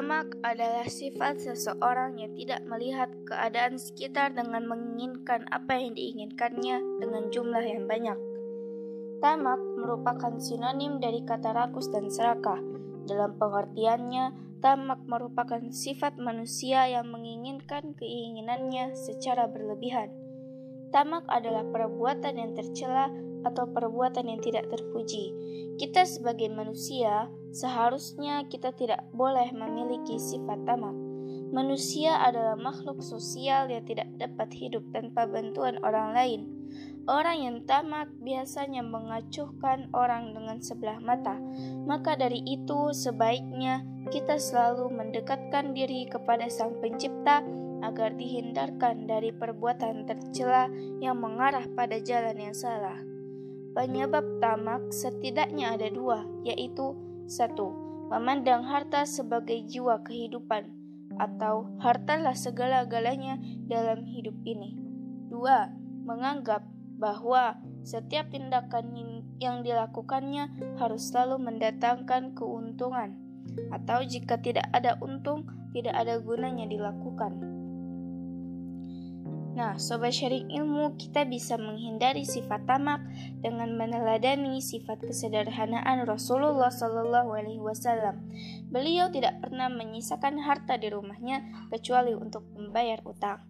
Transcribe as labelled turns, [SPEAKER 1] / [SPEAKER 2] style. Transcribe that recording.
[SPEAKER 1] Tamak adalah sifat seseorang yang tidak melihat keadaan sekitar dengan menginginkan apa yang diinginkannya dengan jumlah yang banyak. Tamak merupakan sinonim dari kata rakus dan serakah. Dalam pengertiannya, tamak merupakan sifat manusia yang menginginkan keinginannya secara berlebihan. Tamak adalah perbuatan yang tercela atau perbuatan yang tidak terpuji. Kita sebagai manusia Seharusnya kita tidak boleh memiliki sifat tamak. Manusia adalah makhluk sosial yang tidak dapat hidup tanpa bantuan orang lain. Orang yang tamak biasanya mengacuhkan orang dengan sebelah mata. Maka dari itu, sebaiknya kita selalu mendekatkan diri kepada Sang Pencipta agar dihindarkan dari perbuatan tercela yang mengarah pada jalan yang salah. Penyebab tamak setidaknya ada dua, yaitu satu, memandang harta sebagai jiwa kehidupan, atau hartalah segala-galanya dalam hidup ini. Dua, menganggap bahwa setiap tindakan yang dilakukannya harus selalu mendatangkan keuntungan, atau jika tidak ada untung, tidak ada gunanya dilakukan. Nah, sobat sharing ilmu, kita bisa menghindari sifat tamak dengan meneladani sifat kesederhanaan Rasulullah Shallallahu Alaihi Wasallam. Beliau tidak pernah menyisakan harta di rumahnya kecuali untuk membayar utang.